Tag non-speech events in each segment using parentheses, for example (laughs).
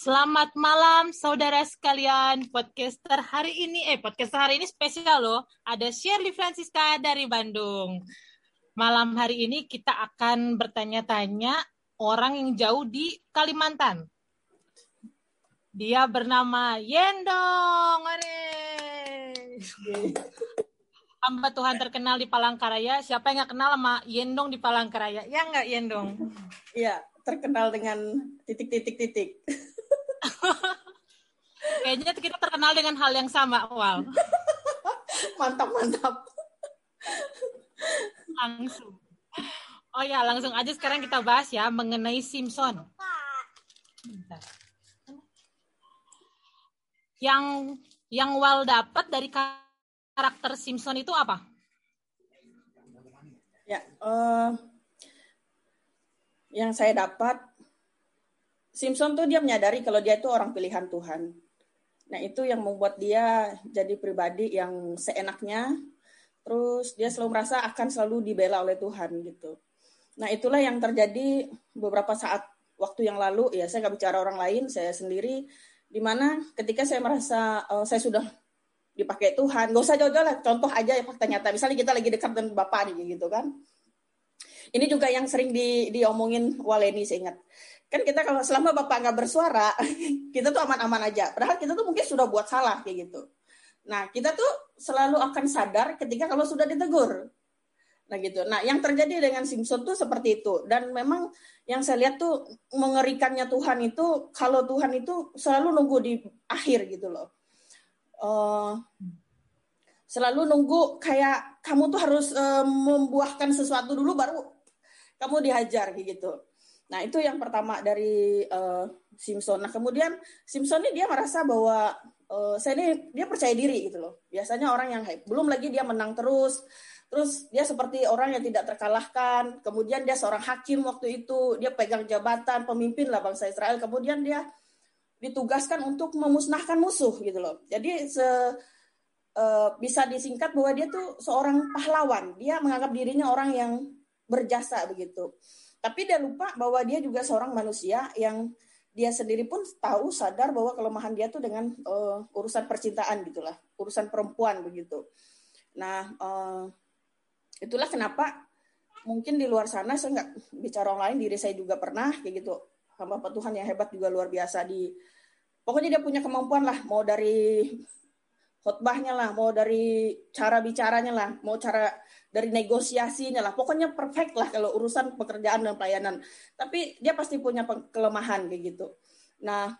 Selamat malam saudara sekalian. Podcaster hari ini eh podcaster hari ini spesial loh. Ada Shirley Francisca dari Bandung. Malam hari ini kita akan bertanya-tanya orang yang jauh di Kalimantan. Dia bernama Yendong. Hamba Tuhan terkenal di Palangkaraya. Siapa yang nggak kenal sama Yendong di Palangkaraya? Ya nggak Yendong? Iya, terkenal dengan titik-titik-titik. (laughs) Kayaknya kita terkenal dengan hal yang sama, Wal. (laughs) mantap, mantap. Langsung. Oh ya, langsung aja sekarang kita bahas ya mengenai Simpson. Bentar. Yang yang Wal dapat dari karakter Simpson itu apa? Ya, uh, yang saya dapat Simpson tuh dia menyadari kalau dia itu orang pilihan Tuhan. Nah, itu yang membuat dia jadi pribadi yang seenaknya. Terus dia selalu merasa akan selalu dibela oleh Tuhan gitu. Nah, itulah yang terjadi beberapa saat waktu yang lalu ya saya nggak bicara orang lain, saya sendiri di mana ketika saya merasa uh, saya sudah dipakai Tuhan, nggak usah jauh-jauh lah, contoh aja ya fakta nyata. Misalnya kita lagi dekat dengan Bapak nih gitu kan. Ini juga yang sering di, diomongin Waleni saya ingat kan kita kalau selama bapak nggak bersuara (laughs) kita tuh aman-aman aja. Padahal kita tuh mungkin sudah buat salah kayak gitu. Nah kita tuh selalu akan sadar ketika kalau sudah ditegur. Nah gitu. Nah yang terjadi dengan Simpson tuh seperti itu. Dan memang yang saya lihat tuh mengerikannya Tuhan itu kalau Tuhan itu selalu nunggu di akhir gitu loh. Uh, selalu nunggu kayak kamu tuh harus uh, membuahkan sesuatu dulu baru kamu dihajar gitu Nah, itu yang pertama dari uh, Simpson. Nah, kemudian Simpson ini dia merasa bahwa uh, saya ini dia percaya diri gitu loh. Biasanya orang yang belum lagi dia menang terus. Terus dia seperti orang yang tidak terkalahkan. Kemudian dia seorang hakim waktu itu, dia pegang jabatan pemimpin lah bangsa Israel. Kemudian dia ditugaskan untuk memusnahkan musuh gitu loh. Jadi se uh, bisa disingkat bahwa dia tuh seorang pahlawan. Dia menganggap dirinya orang yang berjasa begitu. Tapi dia lupa bahwa dia juga seorang manusia yang dia sendiri pun tahu sadar bahwa kelemahan dia tuh dengan uh, urusan percintaan gitulah, urusan perempuan begitu. Nah, uh, itulah kenapa mungkin di luar sana saya nggak bicara orang lain, diri saya juga pernah kayak gitu. Hamba Tuhan yang hebat juga luar biasa di pokoknya dia punya kemampuan lah mau dari khotbahnya lah, mau dari cara bicaranya lah, mau cara dari negosiasinya lah. Pokoknya perfect lah kalau urusan pekerjaan dan pelayanan. Tapi dia pasti punya kelemahan kayak gitu. Nah,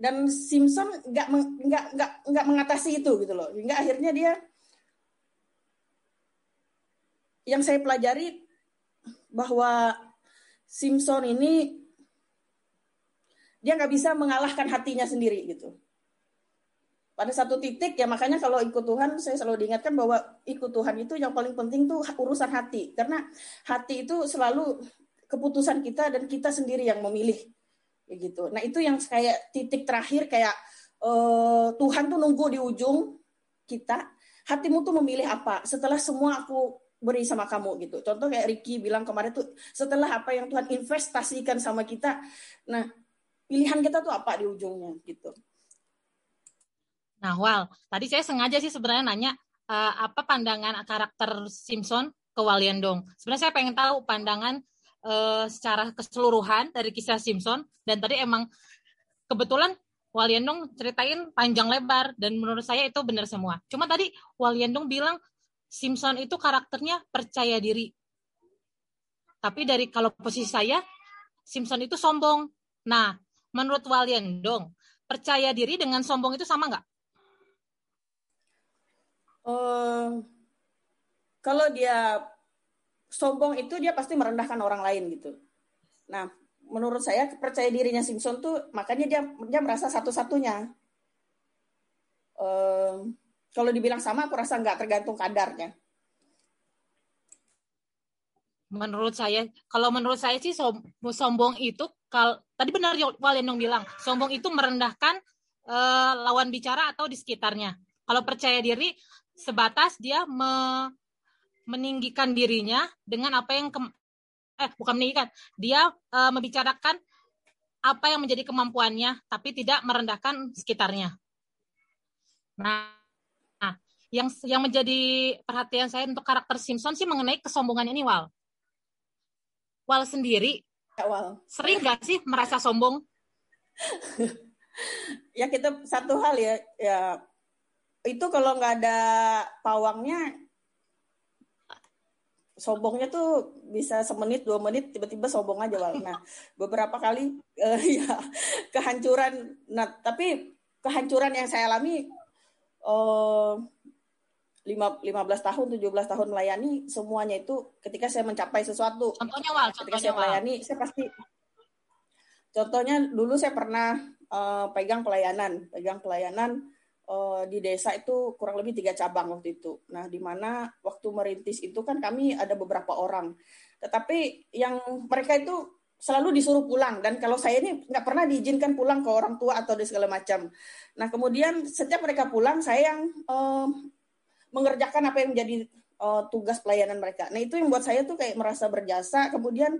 dan Simpson nggak nggak nggak nggak mengatasi itu gitu loh. Hingga akhirnya dia yang saya pelajari bahwa Simpson ini dia nggak bisa mengalahkan hatinya sendiri gitu pada satu titik ya makanya kalau ikut Tuhan saya selalu diingatkan bahwa ikut Tuhan itu yang paling penting tuh urusan hati karena hati itu selalu keputusan kita dan kita sendiri yang memilih gitu. Nah itu yang kayak titik terakhir kayak uh, Tuhan tuh nunggu di ujung kita hatimu tuh memilih apa setelah semua aku beri sama kamu gitu. Contoh kayak Ricky bilang kemarin tuh setelah apa yang Tuhan investasikan sama kita, nah pilihan kita tuh apa di ujungnya gitu. Nah, Wal, tadi saya sengaja sih sebenarnya nanya uh, apa pandangan karakter Simpson ke Waliandong. Sebenarnya saya pengen tahu pandangan uh, secara keseluruhan dari kisah Simpson dan tadi emang kebetulan Waliandong ceritain panjang lebar dan menurut saya itu benar semua. Cuma tadi Waliandong bilang Simpson itu karakternya percaya diri. Tapi dari kalau posisi saya Simpson itu sombong. Nah, menurut Waliandong, percaya diri dengan sombong itu sama nggak? Uh, kalau dia sombong itu dia pasti merendahkan orang lain gitu. Nah, menurut saya percaya dirinya Simpson tuh makanya dia dia merasa satu-satunya. Uh, kalau dibilang sama, aku rasa nggak tergantung kadarnya. Menurut saya, kalau menurut saya sih sombong itu, kalau tadi benar Walenong bilang, sombong itu merendahkan uh, lawan bicara atau di sekitarnya. Kalau percaya diri, sebatas dia me, meninggikan dirinya dengan apa yang ke, eh bukan meninggikan dia uh, membicarakan apa yang menjadi kemampuannya, tapi tidak merendahkan sekitarnya. Nah, nah yang yang menjadi perhatian saya untuk karakter Simpson sih mengenai kesombongan ini, Wal. Wal sendiri, ya, Wal. sering nggak sih merasa sombong? (laughs) ya kita satu hal ya, ya itu kalau nggak ada pawangnya sombongnya tuh bisa semenit dua menit tiba-tiba sombong aja wal. Nah (laughs) beberapa kali uh, (laughs) ya kehancuran. Nah tapi kehancuran yang saya alami uh, lima lima belas tahun tujuh belas tahun melayani semuanya itu ketika saya mencapai sesuatu. Contohnya wal. Ketika saya melayani saya pasti. Contohnya dulu saya pernah uh, pegang pelayanan, pegang pelayanan uh, di desa itu kurang lebih tiga cabang waktu itu. Nah, di mana waktu merintis itu kan kami ada beberapa orang, tetapi yang mereka itu selalu disuruh pulang dan kalau saya ini nggak pernah diizinkan pulang ke orang tua atau di segala macam. Nah, kemudian setiap mereka pulang, saya yang uh, mengerjakan apa yang menjadi uh, tugas pelayanan mereka. Nah, itu yang buat saya tuh kayak merasa berjasa. Kemudian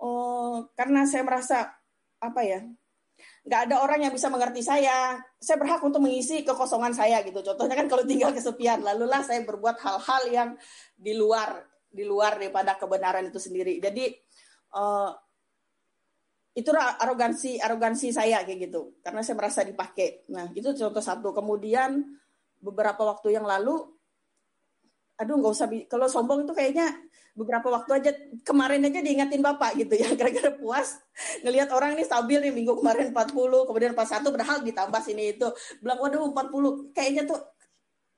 uh, karena saya merasa apa ya nggak ada orang yang bisa mengerti saya. Saya berhak untuk mengisi kekosongan saya gitu. Contohnya kan kalau tinggal kesepian, lalulah saya berbuat hal-hal yang di luar di luar daripada kebenaran itu sendiri. Jadi uh, itu arogansi arogansi saya kayak gitu karena saya merasa dipakai. Nah itu contoh satu. Kemudian beberapa waktu yang lalu, aduh nggak usah kalau sombong itu kayaknya beberapa waktu aja kemarin aja diingatin bapak gitu ya (laughs) gara-gara puas ngelihat orang ini stabil nih minggu kemarin 40 kemudian 41 padahal ditambah sini itu. Bilang waduh 40 kayaknya tuh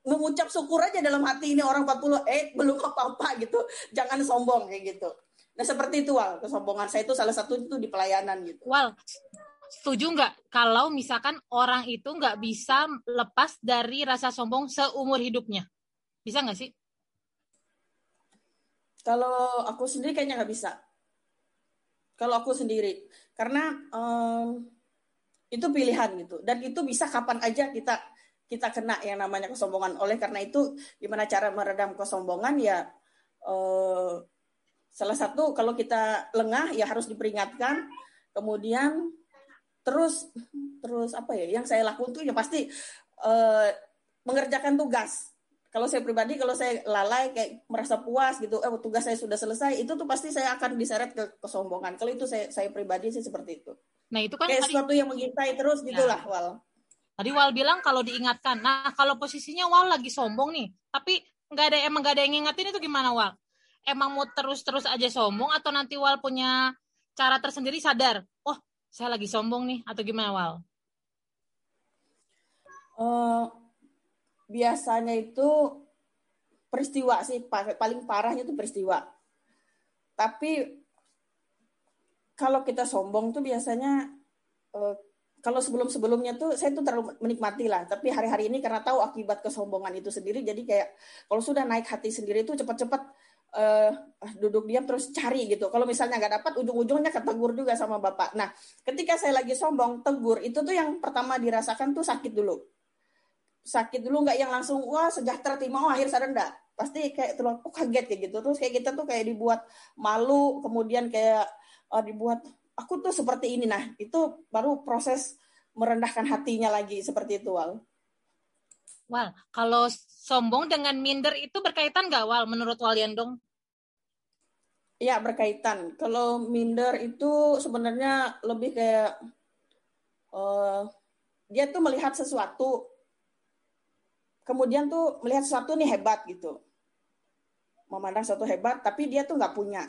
mengucap syukur aja dalam hati ini orang 40 eh belum apa-apa gitu jangan sombong kayak gitu. Nah seperti itu Wal kesombongan saya itu salah satu itu di pelayanan gitu. Wal setuju nggak kalau misalkan orang itu nggak bisa lepas dari rasa sombong seumur hidupnya? Bisa nggak sih kalau aku sendiri kayaknya nggak bisa. Kalau aku sendiri, karena um, itu pilihan gitu, dan itu bisa kapan aja kita kita kena yang namanya kesombongan. Oleh karena itu, gimana cara meredam kesombongan ya uh, salah satu kalau kita lengah ya harus diperingatkan. Kemudian terus terus apa ya? Yang saya lakukan tuh ya pasti uh, mengerjakan tugas kalau saya pribadi kalau saya lalai kayak merasa puas gitu eh tugas saya sudah selesai itu tuh pasti saya akan diseret ke kesombongan. Kalau itu saya saya pribadi sih seperti itu. Nah itu kan kayak tadi, sesuatu yang mengintai terus ya. gitulah wal. Tadi wal bilang kalau diingatkan. Nah kalau posisinya wal lagi sombong nih tapi nggak ada emang nggak ada yang ngingetin itu gimana wal? Emang mau terus terus aja sombong atau nanti wal punya cara tersendiri sadar oh saya lagi sombong nih atau gimana wal? Uh, biasanya itu peristiwa sih paling parahnya itu peristiwa. Tapi kalau kita sombong tuh biasanya uh, kalau sebelum-sebelumnya tuh saya tuh terlalu menikmati lah. Tapi hari-hari ini karena tahu akibat kesombongan itu sendiri, jadi kayak kalau sudah naik hati sendiri itu cepat-cepat uh, duduk diam terus cari gitu. Kalau misalnya nggak dapat, ujung-ujungnya ketegur juga sama bapak. Nah, ketika saya lagi sombong, tegur itu tuh yang pertama dirasakan tuh sakit dulu sakit dulu nggak? Yang langsung wah sejahtera terima oh akhir sadar enggak pasti kayak terus oh, kaget kayak gitu. Terus kayak kita tuh kayak dibuat malu kemudian kayak uh, dibuat aku tuh seperti ini. Nah itu baru proses merendahkan hatinya lagi seperti itu wal. Wal kalau sombong dengan minder itu berkaitan nggak wal? Menurut Waliandong Ya berkaitan. Kalau minder itu sebenarnya lebih kayak uh, dia tuh melihat sesuatu kemudian tuh melihat sesuatu nih hebat gitu. Memandang sesuatu hebat tapi dia tuh nggak punya.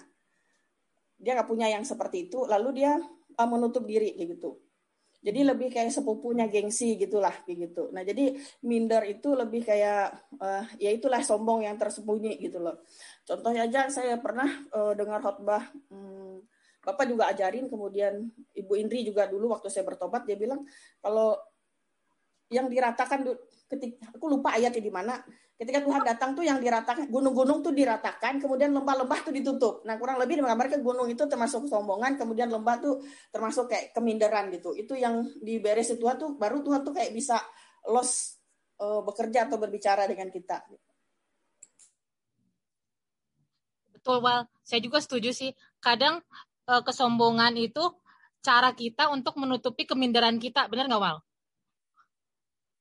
Dia nggak punya yang seperti itu lalu dia uh, menutup diri gitu. Jadi lebih kayak sepupunya gengsi gitulah kayak gitu. Nah jadi minder itu lebih kayak uh, ya itulah sombong yang tersembunyi gitu loh. Contohnya aja saya pernah uh, dengar khotbah hmm, bapak juga ajarin kemudian ibu Indri juga dulu waktu saya bertobat dia bilang kalau yang diratakan ketika aku lupa ayatnya di mana. Ketika Tuhan datang tuh yang diratakan gunung-gunung tuh diratakan kemudian lembah-lembah tuh ditutup. Nah kurang lebih menggambarkan gunung itu termasuk kesombongan kemudian lembah tuh termasuk kayak keminderan gitu. Itu yang diberes Tuhan tuh baru Tuhan tuh kayak bisa los uh, bekerja atau berbicara dengan kita. Betul Wal. Saya juga setuju sih. Kadang uh, kesombongan itu cara kita untuk menutupi keminderan kita, benar nggak Wal?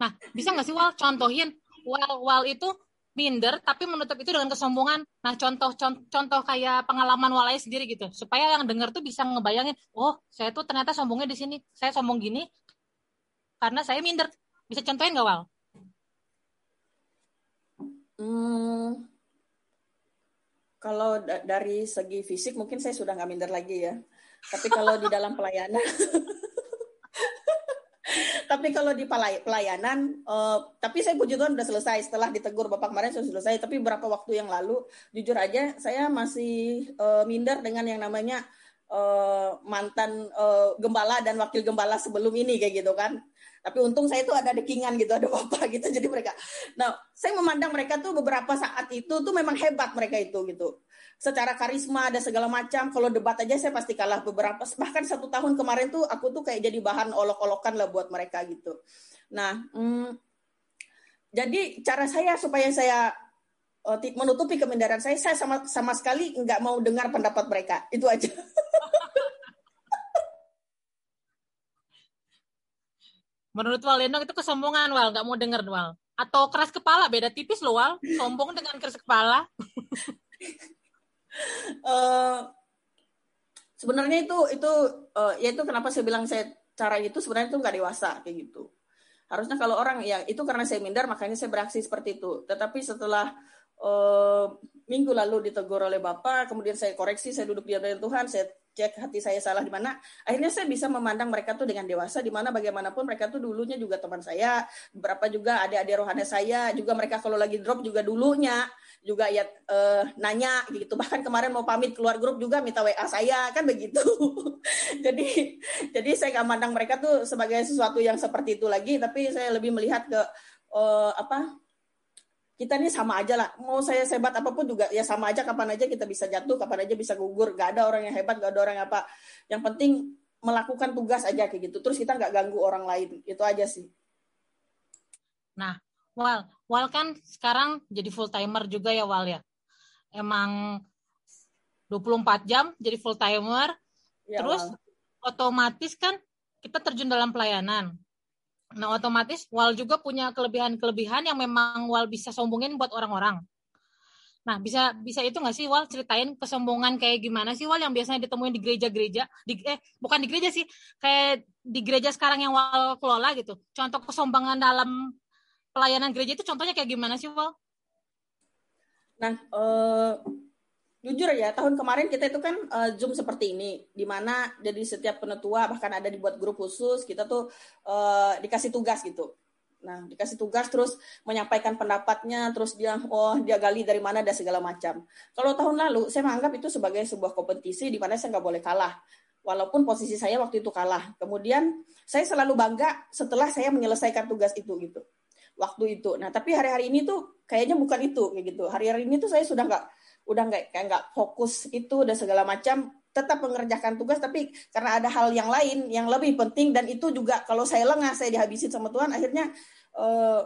Nah, bisa nggak sih Wal contohin Wal Wal itu minder tapi menutup itu dengan kesombongan. Nah, contoh contoh, kayak pengalaman Walai sendiri gitu, supaya yang dengar tuh bisa ngebayangin, oh, saya tuh ternyata sombongnya di sini. Saya sombong gini karena saya minder. Bisa contohin nggak Wal? Hmm, kalau dari segi fisik mungkin saya sudah nggak minder lagi ya. Tapi kalau di dalam pelayanan, (laughs) tapi kalau di pelayanan, uh, tapi saya puji Tuhan sudah selesai setelah ditegur Bapak kemarin sudah selesai. Tapi beberapa waktu yang lalu, jujur aja saya masih uh, minder dengan yang namanya uh, mantan uh, gembala dan wakil gembala sebelum ini kayak gitu kan. Tapi untung saya itu ada dekingan gitu, ada bapak (laughs) gitu. Jadi mereka, nah saya memandang mereka tuh beberapa saat itu tuh memang hebat mereka itu gitu. Secara karisma ada segala macam. Kalau debat aja saya pasti kalah beberapa. Bahkan satu tahun kemarin tuh aku tuh kayak jadi bahan olok-olokan lah buat mereka gitu. Nah, hmm, jadi cara saya supaya saya uh, menutupi kemindaran saya, saya sama sama sekali nggak mau dengar pendapat mereka. Itu aja. (laughs) Menurut Walendong itu kesombongan Wal, nggak mau denger Wal. Atau keras kepala, beda tipis loh Wal. Sombong dengan keras kepala. (laughs) uh, (laughs) sebenarnya itu itu uh, ya itu kenapa saya bilang saya cara itu sebenarnya itu nggak dewasa kayak gitu. Harusnya kalau orang ya itu karena saya minder makanya saya beraksi seperti itu. Tetapi setelah uh, minggu lalu ditegur oleh Bapak, kemudian saya koreksi, saya duduk di hadapan Tuhan, saya cek hati saya salah di mana akhirnya saya bisa memandang mereka tuh dengan dewasa di mana bagaimanapun mereka tuh dulunya juga teman saya beberapa juga adik-adik rohani saya juga mereka kalau lagi drop juga dulunya juga ya uh, nanya gitu. Bahkan kemarin mau pamit keluar grup juga minta WA saya kan begitu. (laughs) Jadi jadi saya nggak mandang mereka tuh sebagai sesuatu yang seperti itu lagi tapi saya lebih melihat ke uh, apa kita ini sama aja lah. Mau saya sebat apa pun juga ya sama aja kapan aja kita bisa jatuh, kapan aja bisa gugur. Gak ada orang yang hebat, gak ada orang yang apa. Yang penting melakukan tugas aja kayak gitu. Terus kita nggak ganggu orang lain. Itu aja sih. Nah, Wal, Wal kan sekarang jadi full timer juga ya Wal ya. Emang 24 jam jadi full timer. Ya, Terus Wal. otomatis kan kita terjun dalam pelayanan. Nah, otomatis Wal juga punya kelebihan-kelebihan yang memang Wal bisa sombongin buat orang-orang. Nah, bisa bisa itu nggak sih Wal ceritain kesombongan kayak gimana sih Wal yang biasanya ditemuin di gereja-gereja? Eh bukan di gereja sih, kayak di gereja sekarang yang Wal kelola gitu. Contoh kesombongan dalam pelayanan gereja itu contohnya kayak gimana sih Wal? Nah, uh, jujur ya tahun kemarin kita itu kan uh, zoom seperti ini di mana jadi setiap penetua bahkan ada dibuat grup khusus kita tuh uh, dikasih tugas gitu. Nah dikasih tugas terus menyampaikan pendapatnya terus dia oh dia gali dari mana dan segala macam. Kalau tahun lalu saya menganggap itu sebagai sebuah kompetisi di mana saya nggak boleh kalah. Walaupun posisi saya waktu itu kalah. Kemudian saya selalu bangga setelah saya menyelesaikan tugas itu gitu. Waktu itu. Nah tapi hari-hari ini tuh kayaknya bukan itu gitu. Hari-hari ini tuh saya sudah nggak udah nggak kayak nggak fokus itu dan segala macam tetap mengerjakan tugas tapi karena ada hal yang lain yang lebih penting dan itu juga kalau saya lengah saya dihabisin sama Tuhan akhirnya eh,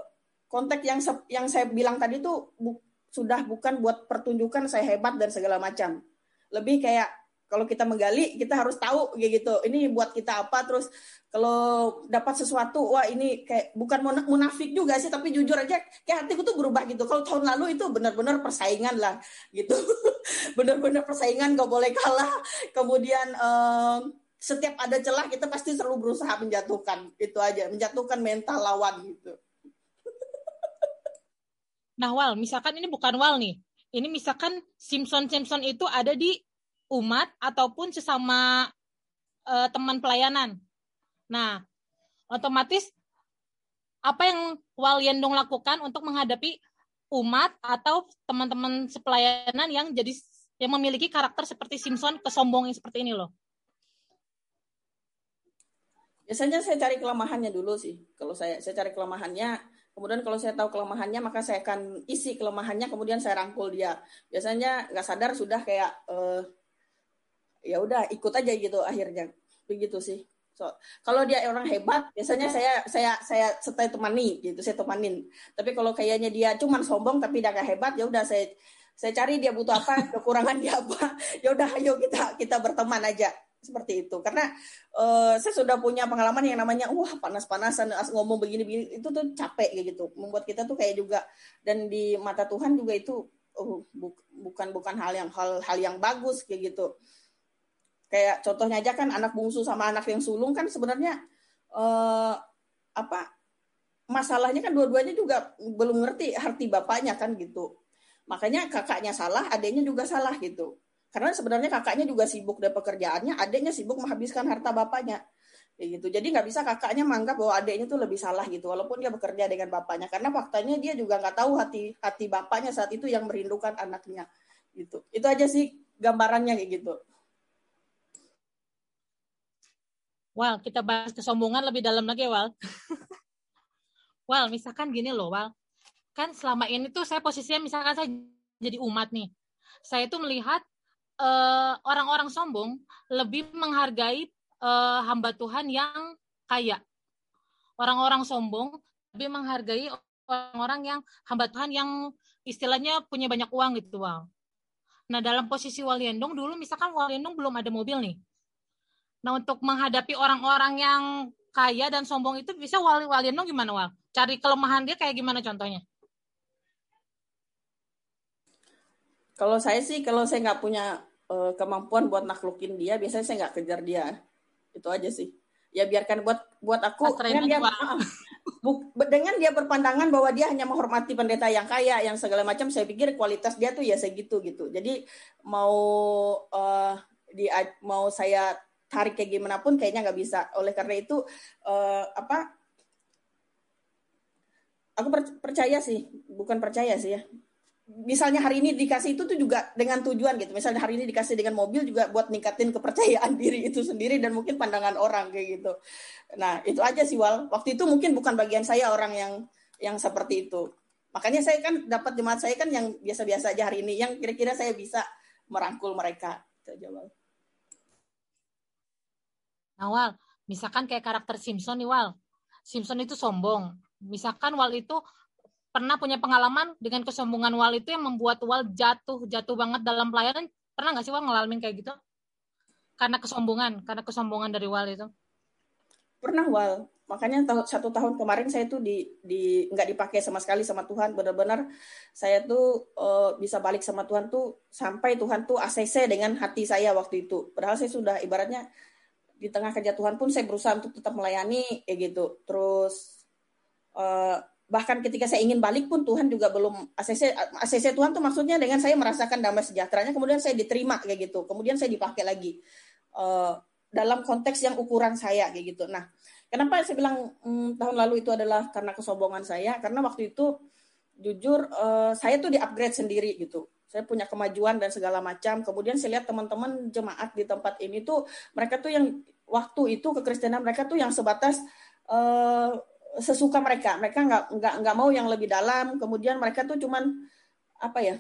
konteks yang yang saya bilang tadi bu, sudah bukan buat pertunjukan saya hebat dan segala macam. Lebih kayak kalau kita menggali kita harus tahu gitu. Ini buat kita apa? Terus kalau dapat sesuatu wah ini kayak bukan munafik juga sih tapi jujur aja kayak hatiku tuh berubah gitu. Kalau tahun lalu itu benar-benar persaingan lah gitu. (laughs) Benar-benar persaingan gak boleh kalah. Kemudian um, setiap ada celah kita pasti selalu berusaha menjatuhkan. Itu aja menjatuhkan mental lawan gitu. Nah Wal misalkan ini bukan Wal nih. Ini misalkan Simpson Simpson itu ada di umat ataupun sesama uh, teman pelayanan. Nah, otomatis apa yang Walyendong lakukan untuk menghadapi umat atau teman-teman sepelayanan yang jadi yang memiliki karakter seperti Simpson kesombongan seperti ini loh. Biasanya saya cari kelemahannya dulu sih. Kalau saya saya cari kelemahannya, kemudian kalau saya tahu kelemahannya maka saya akan isi kelemahannya kemudian saya rangkul dia. Biasanya nggak sadar sudah kayak uh, ya udah ikut aja gitu akhirnya. Begitu sih. So kalau dia orang hebat biasanya saya saya saya setelah temani gitu saya temanin. Tapi kalau kayaknya dia cuman sombong tapi dia gak hebat ya udah saya saya cari dia butuh apa (laughs) kekurangan dia apa ya udah ayo kita kita berteman aja. Seperti itu. Karena uh, saya sudah punya pengalaman yang namanya wah panas-panasan ngomong begini-begini itu tuh capek gitu. Membuat kita tuh kayak juga dan di mata Tuhan juga itu uh, bu bukan bukan hal yang hal hal yang bagus kayak gitu kayak contohnya aja kan anak bungsu sama anak yang sulung kan sebenarnya uh, apa masalahnya kan dua-duanya juga belum ngerti arti bapaknya kan gitu makanya kakaknya salah adiknya juga salah gitu karena sebenarnya kakaknya juga sibuk dengan pekerjaannya, adiknya sibuk menghabiskan harta bapaknya. Kayak gitu. Jadi nggak bisa kakaknya menganggap bahwa adiknya tuh lebih salah gitu, walaupun dia bekerja dengan bapaknya. Karena faktanya dia juga nggak tahu hati hati bapaknya saat itu yang merindukan anaknya. Gitu. Itu aja sih gambarannya kayak gitu. Wal, kita bahas kesombongan lebih dalam lagi, Wal. Wal, misalkan gini loh, Wal. Kan selama ini tuh saya posisinya misalkan saya jadi umat nih. Saya tuh melihat Eh, orang-orang uh, sombong lebih menghargai uh, hamba Tuhan yang kaya. Orang-orang sombong lebih menghargai orang-orang yang hamba Tuhan yang istilahnya punya banyak uang gitu, Wal. Nah, dalam posisi Waliendong dulu misalkan Waliendong belum ada mobil nih. Nah, untuk menghadapi orang-orang yang kaya dan sombong itu bisa Wali Waliendong gimana, Wal? Cari kelemahan dia kayak gimana contohnya? Kalau saya sih, kalau saya nggak punya uh, kemampuan buat naklukin dia, biasanya saya nggak kejar dia. Itu aja sih. Ya biarkan buat buat aku dengan dia, (laughs) dengan dia berpandangan bahwa dia hanya menghormati pendeta yang kaya, yang segala macam. Saya pikir kualitas dia tuh ya segitu gitu. Jadi mau uh, di mau saya tarik kayak gimana pun kayaknya nggak bisa. Oleh karena itu uh, apa? Aku percaya sih, bukan percaya sih ya misalnya hari ini dikasih itu tuh juga dengan tujuan gitu. Misalnya hari ini dikasih dengan mobil juga buat ningkatin kepercayaan (laughs) diri itu sendiri dan mungkin pandangan orang kayak gitu. Nah, itu aja sih Wal. Waktu itu mungkin bukan bagian saya orang yang yang seperti itu. Makanya saya kan dapat jemaat saya kan yang biasa-biasa aja hari ini yang kira-kira saya bisa merangkul mereka. Itu aja Wal. Nah, Wal, misalkan kayak karakter Simpson nih Wal. Simpson itu sombong. Misalkan Wal itu pernah punya pengalaman dengan kesombongan Wal itu yang membuat Wal jatuh jatuh banget dalam pelayanan. Pernah nggak sih Wal ngalamin kayak gitu? Karena kesombongan karena kesombongan dari Wal itu. Pernah Wal. Makanya satu tahun kemarin saya tuh di di nggak dipakai sama sekali sama Tuhan. Benar-benar saya tuh uh, bisa balik sama Tuhan tuh sampai Tuhan tuh ACC dengan hati saya waktu itu. Padahal saya sudah ibaratnya di tengah kerja Tuhan pun saya berusaha untuk tetap melayani kayak gitu. Terus uh, bahkan ketika saya ingin balik pun Tuhan juga belum ACC ACC Tuhan tuh maksudnya dengan saya merasakan damai sejahteranya kemudian saya diterima kayak gitu. Kemudian saya dipakai lagi uh, dalam konteks yang ukuran saya kayak gitu. Nah kenapa saya bilang hmm, tahun lalu itu adalah karena kesombongan saya? Karena waktu itu jujur uh, saya tuh di upgrade sendiri gitu saya punya kemajuan dan segala macam kemudian saya lihat teman-teman jemaat di tempat ini tuh mereka tuh yang waktu itu kekristenan mereka tuh yang sebatas uh, sesuka mereka. Mereka nggak nggak nggak mau yang lebih dalam. Kemudian mereka tuh cuman apa ya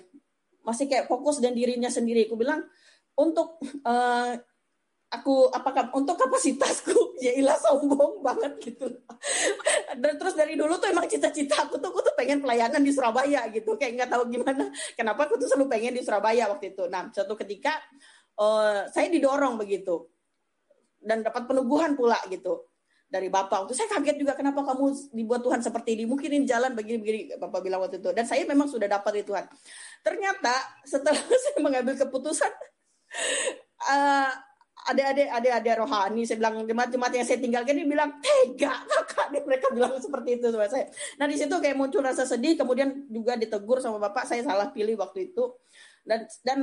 masih kayak fokus dan dirinya sendiri. Aku bilang untuk uh, aku apakah untuk kapasitasku (laughs) ya ilah sombong banget gitu dan terus dari dulu tuh emang cita-cita aku tuh aku tuh pengen pelayanan di Surabaya gitu kayak nggak tahu gimana kenapa aku tuh selalu pengen di Surabaya waktu itu nah suatu ketika uh, saya didorong begitu dan dapat penubuhan pula gitu dari Bapak. Waktu saya kaget juga kenapa kamu dibuat Tuhan seperti ini. Mungkin ini jalan begini-begini Bapak bilang waktu itu. Dan saya memang sudah dapat itu Tuhan. Ternyata setelah (laughs) saya mengambil keputusan uh, adik-adik adik-adik rohani saya bilang jemaat-jemaat yang saya tinggalkan dia bilang tega kakak dia mereka bilang seperti itu sama saya nah di situ kayak muncul rasa sedih kemudian juga ditegur sama bapak saya salah pilih waktu itu dan dan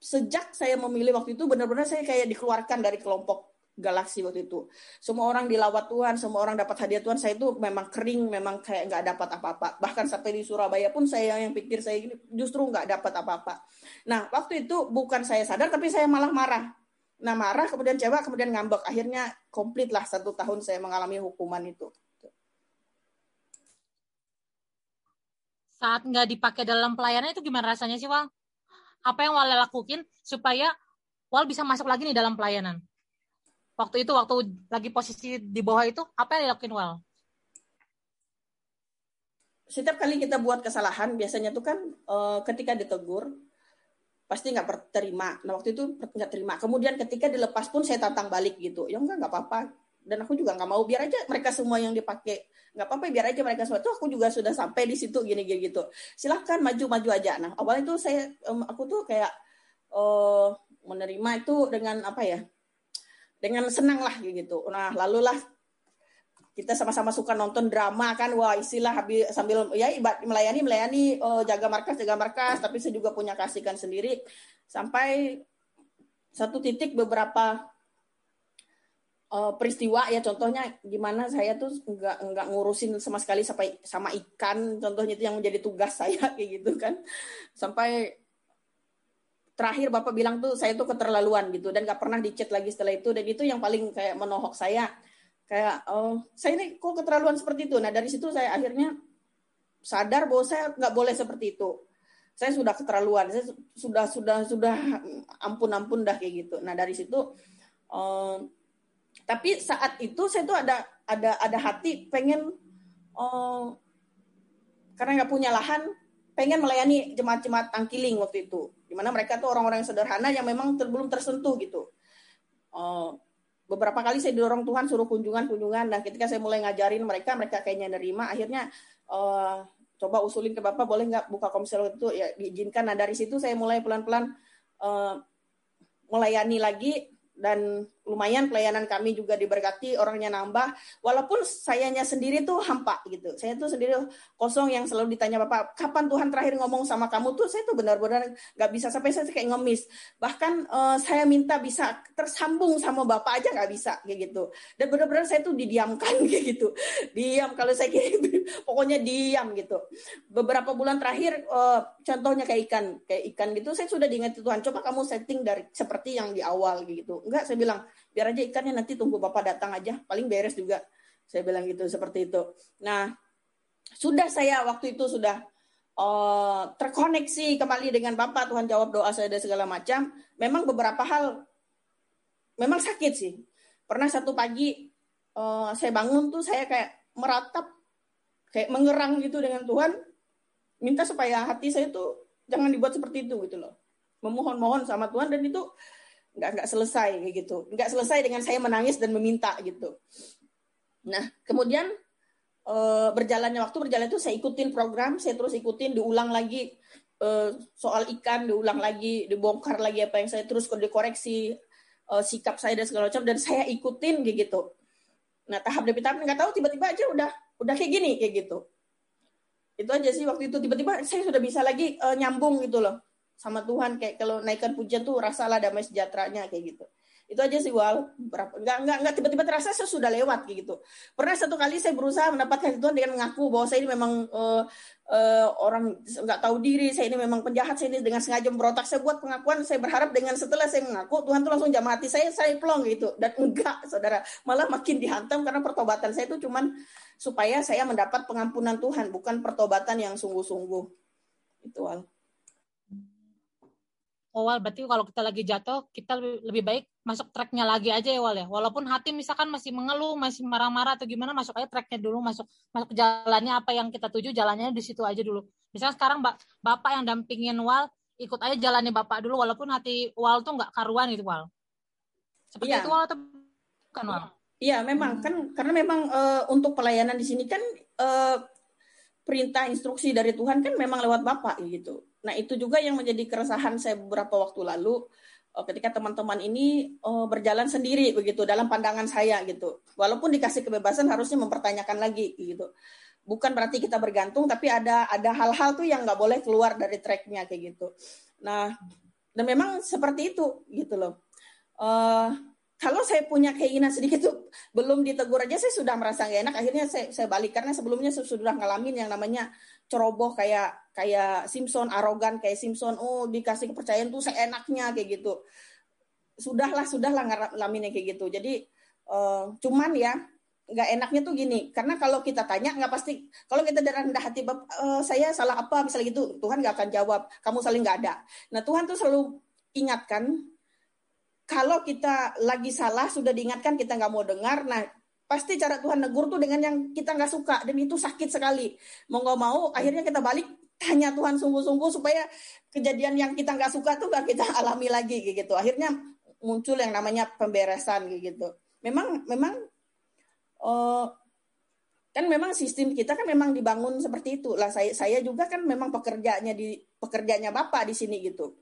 sejak saya memilih waktu itu benar-benar saya kayak dikeluarkan dari kelompok galaksi waktu itu. Semua orang dilawat Tuhan, semua orang dapat hadiah Tuhan. Saya itu memang kering, memang kayak nggak dapat apa-apa. Bahkan sampai di Surabaya pun saya yang pikir saya justru nggak dapat apa-apa. Nah, waktu itu bukan saya sadar, tapi saya malah marah. Nah, marah, kemudian coba, kemudian ngambek. Akhirnya komplit lah satu tahun saya mengalami hukuman itu. Saat nggak dipakai dalam pelayanan itu gimana rasanya sih, Wal? Apa yang Wal lakuin supaya Wal bisa masuk lagi nih dalam pelayanan? waktu itu waktu lagi posisi di bawah itu apa yang dilakuin Wal? Setiap kali kita buat kesalahan biasanya tuh kan uh, ketika ditegur pasti nggak terima. Nah waktu itu nggak terima. Kemudian ketika dilepas pun saya tantang balik gitu. Ya enggak nggak apa-apa. Dan aku juga nggak mau biar aja mereka semua yang dipakai nggak apa-apa biar aja mereka semua tuh aku juga sudah sampai di situ gini gini gitu. Silahkan maju-maju aja. Nah awalnya itu saya aku tuh kayak uh, menerima itu dengan apa ya? Dengan senang lah gitu. Nah lalulah kita sama-sama suka nonton drama kan wah istilah habis sambil ya ibad melayani melayani uh, jaga markas jaga markas tapi saya juga punya kasihkan sendiri. Sampai satu titik beberapa uh, peristiwa ya contohnya gimana saya tuh nggak nggak ngurusin sama sekali sampai sama ikan. Contohnya itu yang menjadi tugas (laughs) saya kayak gitu kan. Sampai terakhir bapak bilang tuh saya tuh keterlaluan gitu. Dan nggak pernah dicat lagi setelah itu. Dan itu yang paling kayak menohok saya kayak oh saya ini kok keterlaluan seperti itu. Nah dari situ saya akhirnya sadar bahwa saya nggak boleh seperti itu. Saya sudah keterlaluan. Saya sudah sudah sudah ampun ampun dah kayak gitu. Nah dari situ uh, tapi saat itu saya tuh ada ada ada hati pengen uh, karena nggak punya lahan pengen melayani jemaat-jemaat tangkiling waktu itu. Di mana mereka tuh orang-orang yang sederhana yang memang ter, belum tersentuh gitu. Uh, beberapa kali saya dorong Tuhan suruh kunjungan-kunjungan. Nah, ketika saya mulai ngajarin mereka, mereka kayaknya nerima. Akhirnya uh, coba usulin ke Bapak, boleh nggak buka komsel itu? Ya diizinkan. Nah, dari situ saya mulai pelan-pelan uh, melayani lagi dan lumayan pelayanan kami juga diberkati orangnya nambah. Walaupun sayanya sendiri tuh hampa gitu. Saya tuh sendiri kosong yang selalu ditanya bapak kapan Tuhan terakhir ngomong sama kamu? Tuh saya tuh benar-benar nggak bisa. Sampai saya kayak ngemis. Bahkan uh, saya minta bisa tersambung sama bapak aja nggak bisa kayak gitu. Dan benar-benar saya tuh didiamkan (laughs) kayak gitu. Diam kalau saya kayak pokoknya diam gitu. Beberapa bulan terakhir uh, contohnya kayak ikan kayak ikan gitu saya sudah diingat Tuhan coba kamu setting dari seperti yang di awal gitu. Enggak saya bilang biar aja ikannya nanti tunggu bapak datang aja. Paling beres juga. Saya bilang gitu seperti itu. Nah sudah saya waktu itu sudah uh, terkoneksi kembali dengan bapak. Tuhan jawab doa saya dan segala macam. Memang beberapa hal memang sakit sih. Pernah satu pagi uh, saya bangun tuh saya kayak meratap kayak mengerang gitu dengan Tuhan. Minta supaya hati saya tuh jangan dibuat seperti itu gitu loh. Memohon-mohon sama Tuhan dan itu nggak nggak selesai gitu. Nggak selesai dengan saya menangis dan meminta gitu. Nah kemudian e, berjalannya waktu berjalan itu saya ikutin program saya terus ikutin diulang lagi e, soal ikan diulang lagi dibongkar lagi apa yang saya terus dikoreksi e, sikap saya dan segala macam dan saya ikutin gitu. Nah tahap demi tahap nggak tahu tiba-tiba aja udah udah kayak gini kayak gitu. Itu aja sih waktu itu. Tiba-tiba saya sudah bisa lagi e, nyambung gitu loh sama Tuhan kayak kalau naikkan pujian tuh rasalah damai sejahteranya kayak gitu. Itu aja sih wal berapa nggak nggak nggak tiba-tiba terasa saya sudah lewat kayak gitu. Pernah satu kali saya berusaha mendapatkan Tuhan dengan mengaku bahwa saya ini memang uh, uh, orang nggak tahu diri saya ini memang penjahat saya ini dengan sengaja berontak saya buat pengakuan saya berharap dengan setelah saya mengaku Tuhan tuh langsung jam hati saya saya plong gitu. Dan enggak saudara. Malah makin dihantam karena pertobatan saya itu cuman supaya saya mendapat pengampunan Tuhan bukan pertobatan yang sungguh-sungguh. Itu wal awal berarti kalau kita lagi jatuh kita lebih, baik masuk tracknya lagi aja ya Wal ya walaupun hati misalkan masih mengeluh masih marah-marah atau gimana masuk aja tracknya dulu masuk masuk jalannya apa yang kita tuju jalannya di situ aja dulu misalnya sekarang mbak bapak yang dampingin Wal ikut aja jalannya bapak dulu walaupun hati Wal tuh nggak karuan gitu Wal seperti iya. itu Wal atau bukan Wal Iya memang hmm. kan karena memang uh, untuk pelayanan di sini kan uh, perintah instruksi dari Tuhan kan memang lewat bapak gitu Nah, itu juga yang menjadi keresahan saya beberapa waktu lalu eh, ketika teman-teman ini uh, berjalan sendiri begitu dalam pandangan saya gitu. Walaupun dikasih kebebasan harusnya mempertanyakan lagi gitu. Bukan berarti kita bergantung tapi ada ada hal-hal tuh yang nggak boleh keluar dari tracknya kayak gitu. Nah, dan memang seperti itu gitu loh. Uh, kalau saya punya keinginan sedikit tuh belum ditegur aja saya sudah merasa gak enak. Akhirnya saya, saya balik. Karena sebelumnya saya sudah ngalamin yang namanya ceroboh kayak kayak Simpson arogan kayak Simpson. Oh dikasih kepercayaan tuh seenaknya kayak gitu. Sudahlah sudahlah ngalamin kayak gitu. Jadi uh, cuman ya nggak enaknya tuh gini. Karena kalau kita tanya nggak pasti. Kalau kita dari rendah hati uh, saya salah apa? Misalnya gitu Tuhan nggak akan jawab. Kamu saling nggak ada. Nah Tuhan tuh selalu ingatkan kalau kita lagi salah sudah diingatkan kita nggak mau dengar nah pasti cara Tuhan negur tuh dengan yang kita nggak suka dan itu sakit sekali mau nggak mau akhirnya kita balik tanya Tuhan sungguh-sungguh supaya kejadian yang kita nggak suka tuh nggak kita (laughs) alami lagi gitu. Akhirnya muncul yang namanya pemberesan gitu. Memang memang uh, kan memang sistem kita kan memang dibangun seperti itu lah saya saya juga kan memang pekerjaannya di pekerjaannya bapak di sini gitu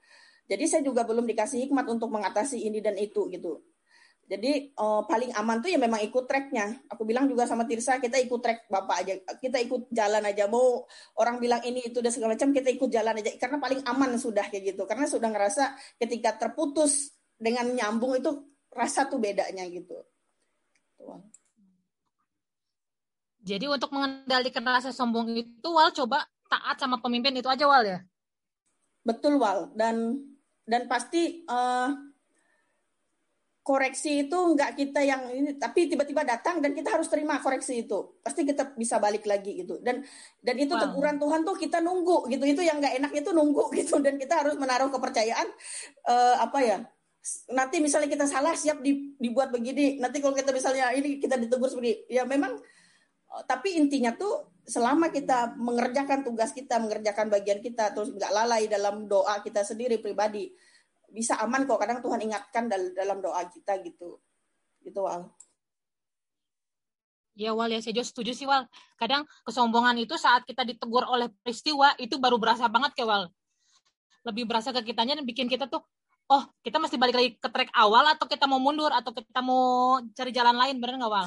jadi saya juga belum dikasih hikmat untuk mengatasi ini dan itu gitu. Jadi uh, paling aman tuh ya memang ikut treknya aku bilang juga sama Tirsa kita ikut trek bapak aja. Kita ikut jalan aja. Mau orang bilang ini itu dan segala macam kita ikut jalan aja. Karena paling aman sudah kayak gitu. Karena sudah ngerasa ketika terputus dengan nyambung itu rasa tuh bedanya gitu. Tuh. Jadi untuk mengendalikan rasa sombong itu Wal coba taat sama pemimpin itu aja Wal ya. Betul Wal. Dan dan pasti uh, koreksi itu enggak kita yang ini tapi tiba-tiba datang dan kita harus terima koreksi itu. Pasti kita bisa balik lagi gitu. Dan dan itu wow. teguran Tuhan tuh kita nunggu gitu. Itu yang enggak enak itu nunggu (laughs) gitu. Dan kita harus menaruh kepercayaan uh, apa ya nanti misalnya kita salah siap dibuat begini. Nanti kalau kita misalnya ini kita ditegur seperti ya memang tapi intinya tuh selama kita mengerjakan tugas kita, mengerjakan bagian kita, terus nggak lalai dalam doa kita sendiri pribadi, bisa aman kok. Kadang Tuhan ingatkan dalam doa kita gitu, gitu Wal. Ya Wal ya, saya juga setuju sih Wal. Kadang kesombongan itu saat kita ditegur oleh peristiwa itu baru berasa banget ke Wal. Lebih berasa ke kitanya dan bikin kita tuh, oh kita mesti balik lagi ke track awal atau kita mau mundur atau kita mau cari jalan lain, bener nggak Wal?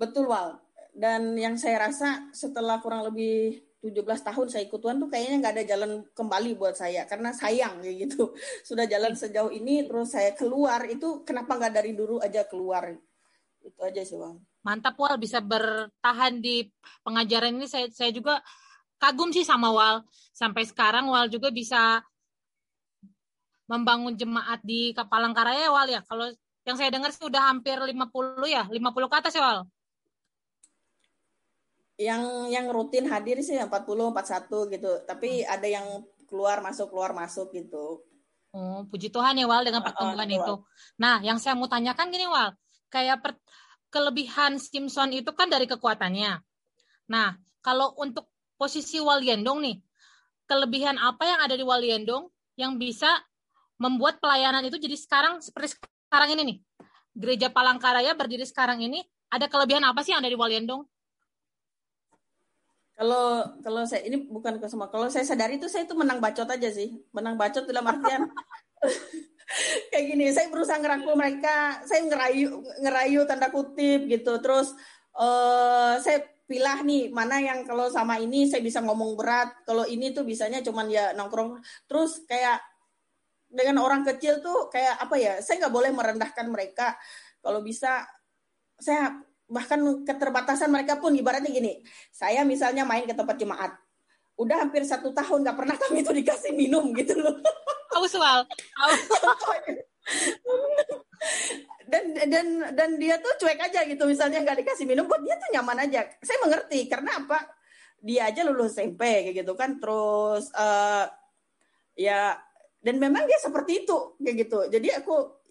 Betul Wal dan yang saya rasa setelah kurang lebih 17 tahun saya ikut Tuhan tuh kayaknya nggak ada jalan kembali buat saya. Karena sayang kayak gitu. (laughs) Sudah jalan sejauh ini terus saya keluar. Itu kenapa nggak dari dulu aja keluar? Itu aja sih bang. Mantap Wal. Bisa bertahan di pengajaran ini. Saya saya juga kagum sih sama Wal. Sampai sekarang Wal juga bisa membangun jemaat di Kapalangkaraya Wal ya. Kalau yang saya dengar sih udah hampir 50 ya. 50 ke atas ya Wal yang yang rutin hadir sih 40 41 gitu. Tapi hmm. ada yang keluar masuk keluar masuk gitu. Oh puji Tuhan ya Wal dengan pertemuan uh, uh, itu nah yang saya mau tanyakan gini Wal. Kayak per, kelebihan Simpson itu kan dari kekuatannya. Nah kalau untuk posisi Waliendong nih kelebihan apa yang ada di Waliendong yang bisa membuat pelayanan itu jadi sekarang seperti sekarang ini nih? Gereja Palangkaraya berdiri sekarang ini ada kelebihan apa sih yang ada di Waliendong kalau kalau saya ini bukan ke semua. Kalau saya sadari itu saya itu menang bacot aja sih. Menang bacot dalam artian (laughs) kayak gini. Saya berusaha ngerangkul mereka. Saya ngerayu ngerayu tanda kutip gitu. Terus uh, saya pilah nih mana yang kalau sama ini saya bisa ngomong berat. Kalau ini tuh bisanya cuman ya nongkrong. Terus kayak dengan orang kecil tuh kayak apa ya? Saya nggak boleh merendahkan mereka. Kalau bisa saya bahkan keterbatasan mereka pun ibaratnya gini. Saya misalnya main ke tempat jemaat udah hampir satu tahun nggak pernah kami itu dikasih minum gitu loh. Auswal (laughs) dan dan dan dia tuh cuek aja gitu. Misalnya nggak dikasih minum buat dia tuh nyaman aja. Saya mengerti karena apa? Dia aja lulus SMP kayak gitu kan. Terus uh, ya dan memang dia seperti itu kayak gitu. Jadi aku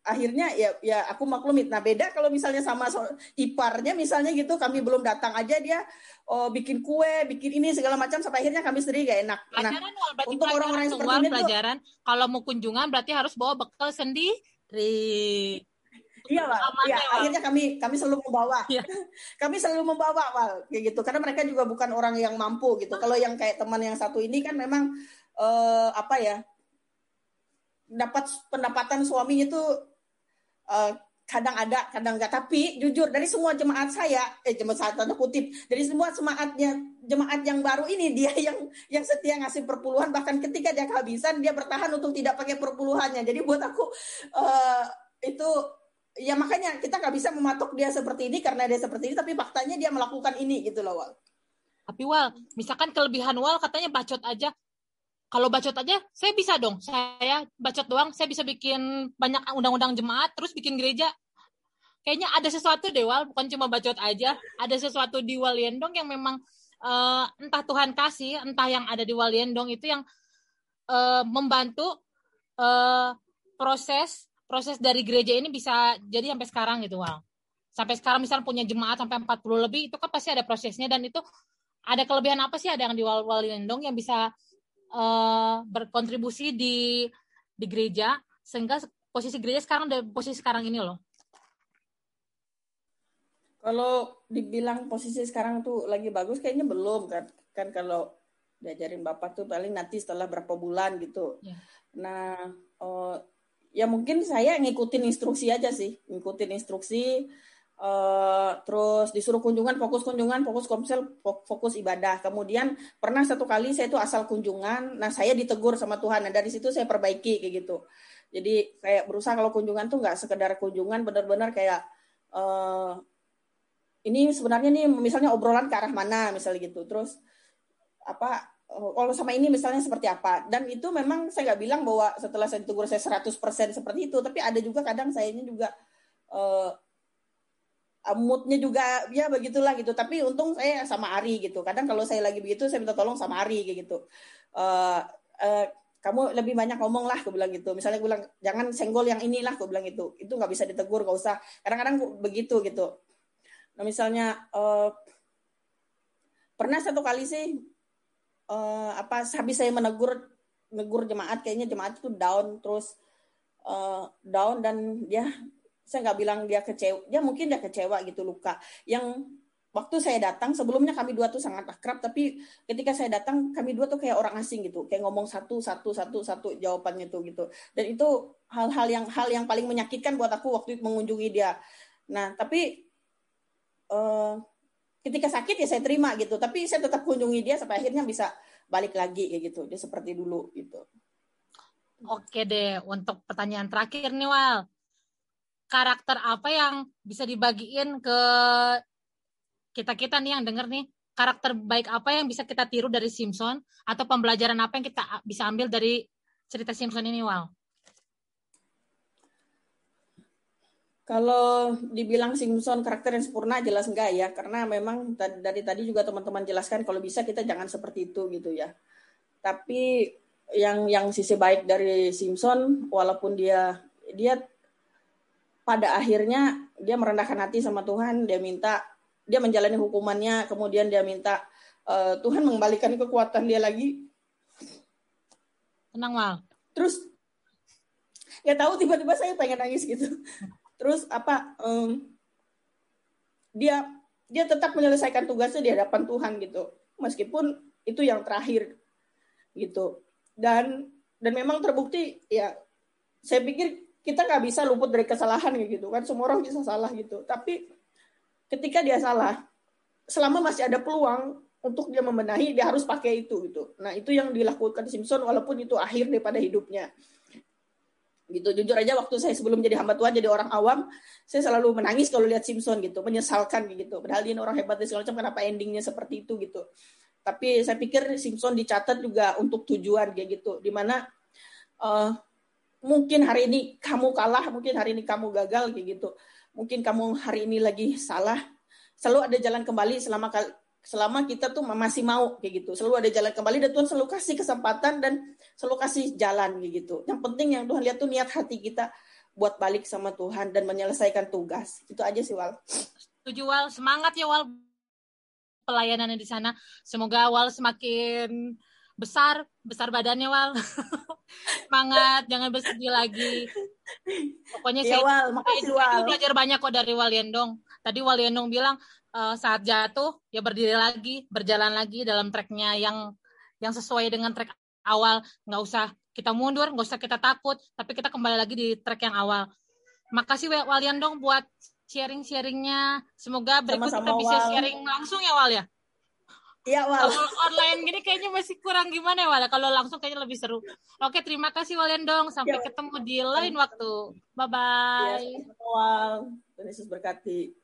akhirnya ya ya aku maklumin. Nah beda kalau misalnya sama so, iparnya misalnya gitu kami belum datang aja dia oh, bikin kue, bikin ini segala macam sampai akhirnya kami sendiri gak enak. Nah, pelajaran nah, berarti untuk orang-orang yang seperti ini pelajaran tuh, kalau mau kunjungan berarti harus bawa bekal sendiri. Iya, Pak. Ya, akhirnya kami kami selalu membawa. Ya. (laughs) kami selalu membawa, Wal, kayak gitu. Karena mereka juga bukan orang yang mampu gitu. Kalau yang kayak teman yang satu ini kan memang uh, apa ya? dapat pendapatan suaminya itu uh, kadang ada, kadang enggak. Tapi jujur dari semua jemaat saya, eh jemaat tanda kutip, dari semua jemaatnya jemaat yang baru ini (laughs) dia yang yang setia ngasih perpuluhan bahkan ketika dia kehabisan dia bertahan untuk tidak pakai perpuluhannya. Jadi buat aku uh, itu ya makanya kita nggak bisa mematok dia seperti ini karena dia seperti ini tapi faktanya dia melakukan ini gitu loh Wal. Tapi Wal, misalkan kelebihan Wal katanya bacot aja, kalau bacot aja saya bisa dong. Saya bacot doang saya bisa bikin banyak undang-undang jemaat terus bikin gereja. Kayaknya ada sesuatu deh Wal. Bukan cuma bacot aja. Ada sesuatu di Waliendong yang memang uh, entah Tuhan kasih entah yang ada di Waliendong itu yang uh, membantu uh, proses proses dari gereja ini bisa jadi sampai sekarang gitu Wal. Sampai sekarang misalnya punya jemaat sampai 40 lebih itu kan pasti ada prosesnya. Dan itu ada kelebihan apa sih? Ada yang di Walendong yang bisa uh, berkontribusi di di gereja sehingga posisi gereja sekarang ada posisi sekarang ini loh. Kalau dibilang posisi sekarang tuh lagi bagus kayaknya belum kan kan kalau diajarin bapak tuh paling nanti setelah berapa bulan gitu. Yeah. Nah, uh, ya mungkin saya ngikutin instruksi aja sih, ngikutin instruksi Uh, terus disuruh kunjungan fokus kunjungan fokus komsel fokus ibadah. Kemudian pernah satu kali saya itu asal kunjungan nah saya ditegur sama Tuhan. Nah dari situ saya perbaiki kayak gitu. Jadi kayak berusaha kalau kunjungan tuh nggak sekedar kunjungan benar-benar kayak uh, ini sebenarnya nih misalnya obrolan ke arah mana misalnya gitu. Terus apa oh, kalau sama ini misalnya seperti apa. Dan itu memang saya nggak bilang bahwa setelah saya ditegur saya 100% seperti itu. Tapi ada juga kadang saya ini juga Eh, moodnya juga ya begitulah gitu. Tapi untung saya sama Ari gitu. Kadang kalau saya lagi begitu saya minta tolong sama Ari gitu. Uh, uh, kamu lebih banyak ngomong lah aku bilang gitu. Misalnya gue bilang jangan senggol yang inilah aku bilang itu itu nggak bisa ditegur gak usah. Kadang-kadang begitu gitu. Nah misalnya uh, pernah satu kali sih uh, apa habis saya menegur menegur jemaat kayaknya jemaat itu down terus uh, down dan dia saya nggak bilang dia kecewa dia mungkin dia kecewa gitu luka. Yang waktu saya datang sebelumnya kami dua tuh sangat akrab tapi ketika saya datang kami dua tuh kayak orang asing gitu. Kayak ngomong satu satu satu satu jawabannya tuh gitu. Dan itu hal-hal yang hal yang paling menyakitkan buat aku waktu mengunjungi dia. Nah tapi uh, ketika sakit ya saya terima gitu. Tapi saya tetap kunjungi dia sampai akhirnya bisa balik lagi kayak gitu. Dia seperti dulu gitu. Oke deh, untuk pertanyaan terakhir nih Wal karakter apa yang bisa dibagiin ke kita-kita nih yang denger nih karakter baik apa yang bisa kita tiru dari Simpson atau pembelajaran apa yang kita bisa ambil dari cerita Simpson ini Wal? Kalau dibilang Simpson karakter yang sempurna jelas enggak ya karena memang dari tadi juga teman-teman jelaskan kalau bisa kita jangan seperti itu gitu ya. Tapi yang yang sisi baik dari Simpson walaupun dia dia pada akhirnya dia merendahkan hati sama Tuhan, dia minta dia menjalani hukumannya, kemudian dia minta uh, Tuhan mengembalikan kekuatan dia lagi. Tenang mal. Terus ya tahu tiba-tiba saya pengen nangis gitu. Terus apa um, dia dia tetap menyelesaikan tugasnya di hadapan Tuhan gitu, meskipun itu yang terakhir gitu. Dan dan memang terbukti ya saya pikir kita nggak bisa luput dari kesalahan gitu kan. Semua orang bisa salah gitu. Tapi ketika dia salah selama masih ada peluang untuk dia membenahi dia harus pakai itu gitu. Nah itu yang dilakukan Simpson walaupun itu akhir daripada hidupnya. Gitu. Jujur aja waktu saya sebelum jadi hamba Tuhan jadi orang awam saya selalu menangis kalau lihat Simpson gitu menyesalkan gitu. Padahal dia orang hebat dan segala macam kenapa endingnya seperti itu gitu. Tapi saya pikir Simpson dicatat juga untuk tujuan kayak gitu di mana uh, mungkin hari ini kamu kalah, mungkin hari ini kamu gagal kayak gitu. Mungkin kamu hari ini lagi salah. Selalu ada jalan kembali selama selama kita tuh masih mau kayak gitu. Selalu ada jalan kembali dan Tuhan selalu kasih kesempatan dan selalu kasih jalan kayak gitu. Yang penting yang Tuhan lihat tuh niat hati kita buat balik sama Tuhan dan menyelesaikan tugas. Itu aja sih Wal. Setuju Wal, semangat ya Wal pelayanannya di sana. Semoga Wal semakin besar besar badannya wal. (laughs) Semangat jangan bersedih lagi. Pokoknya ya, saya, wal, makasih, saya wal. belajar banyak kok dari Waliendong tadi Waliendong bilang uh, saat jatuh ya berdiri lagi berjalan lagi dalam treknya yang yang sesuai dengan trek awal. Nggak usah kita mundur nggak usah kita takut tapi kita kembali lagi di trek yang awal. Makasih Waliendong buat sharing-sharingnya. Semoga berikut Sama-sama, kita bisa wal. sharing langsung ya Wal ya Iya, Wal. Kalau online gini kayaknya masih kurang gimana ya, Wal. Kalau langsung kayaknya lebih seru. Oke, terima kasih Walendong. Sampai ya. ketemu di lain waktu. Bye-bye. Ya. Yesus berkati.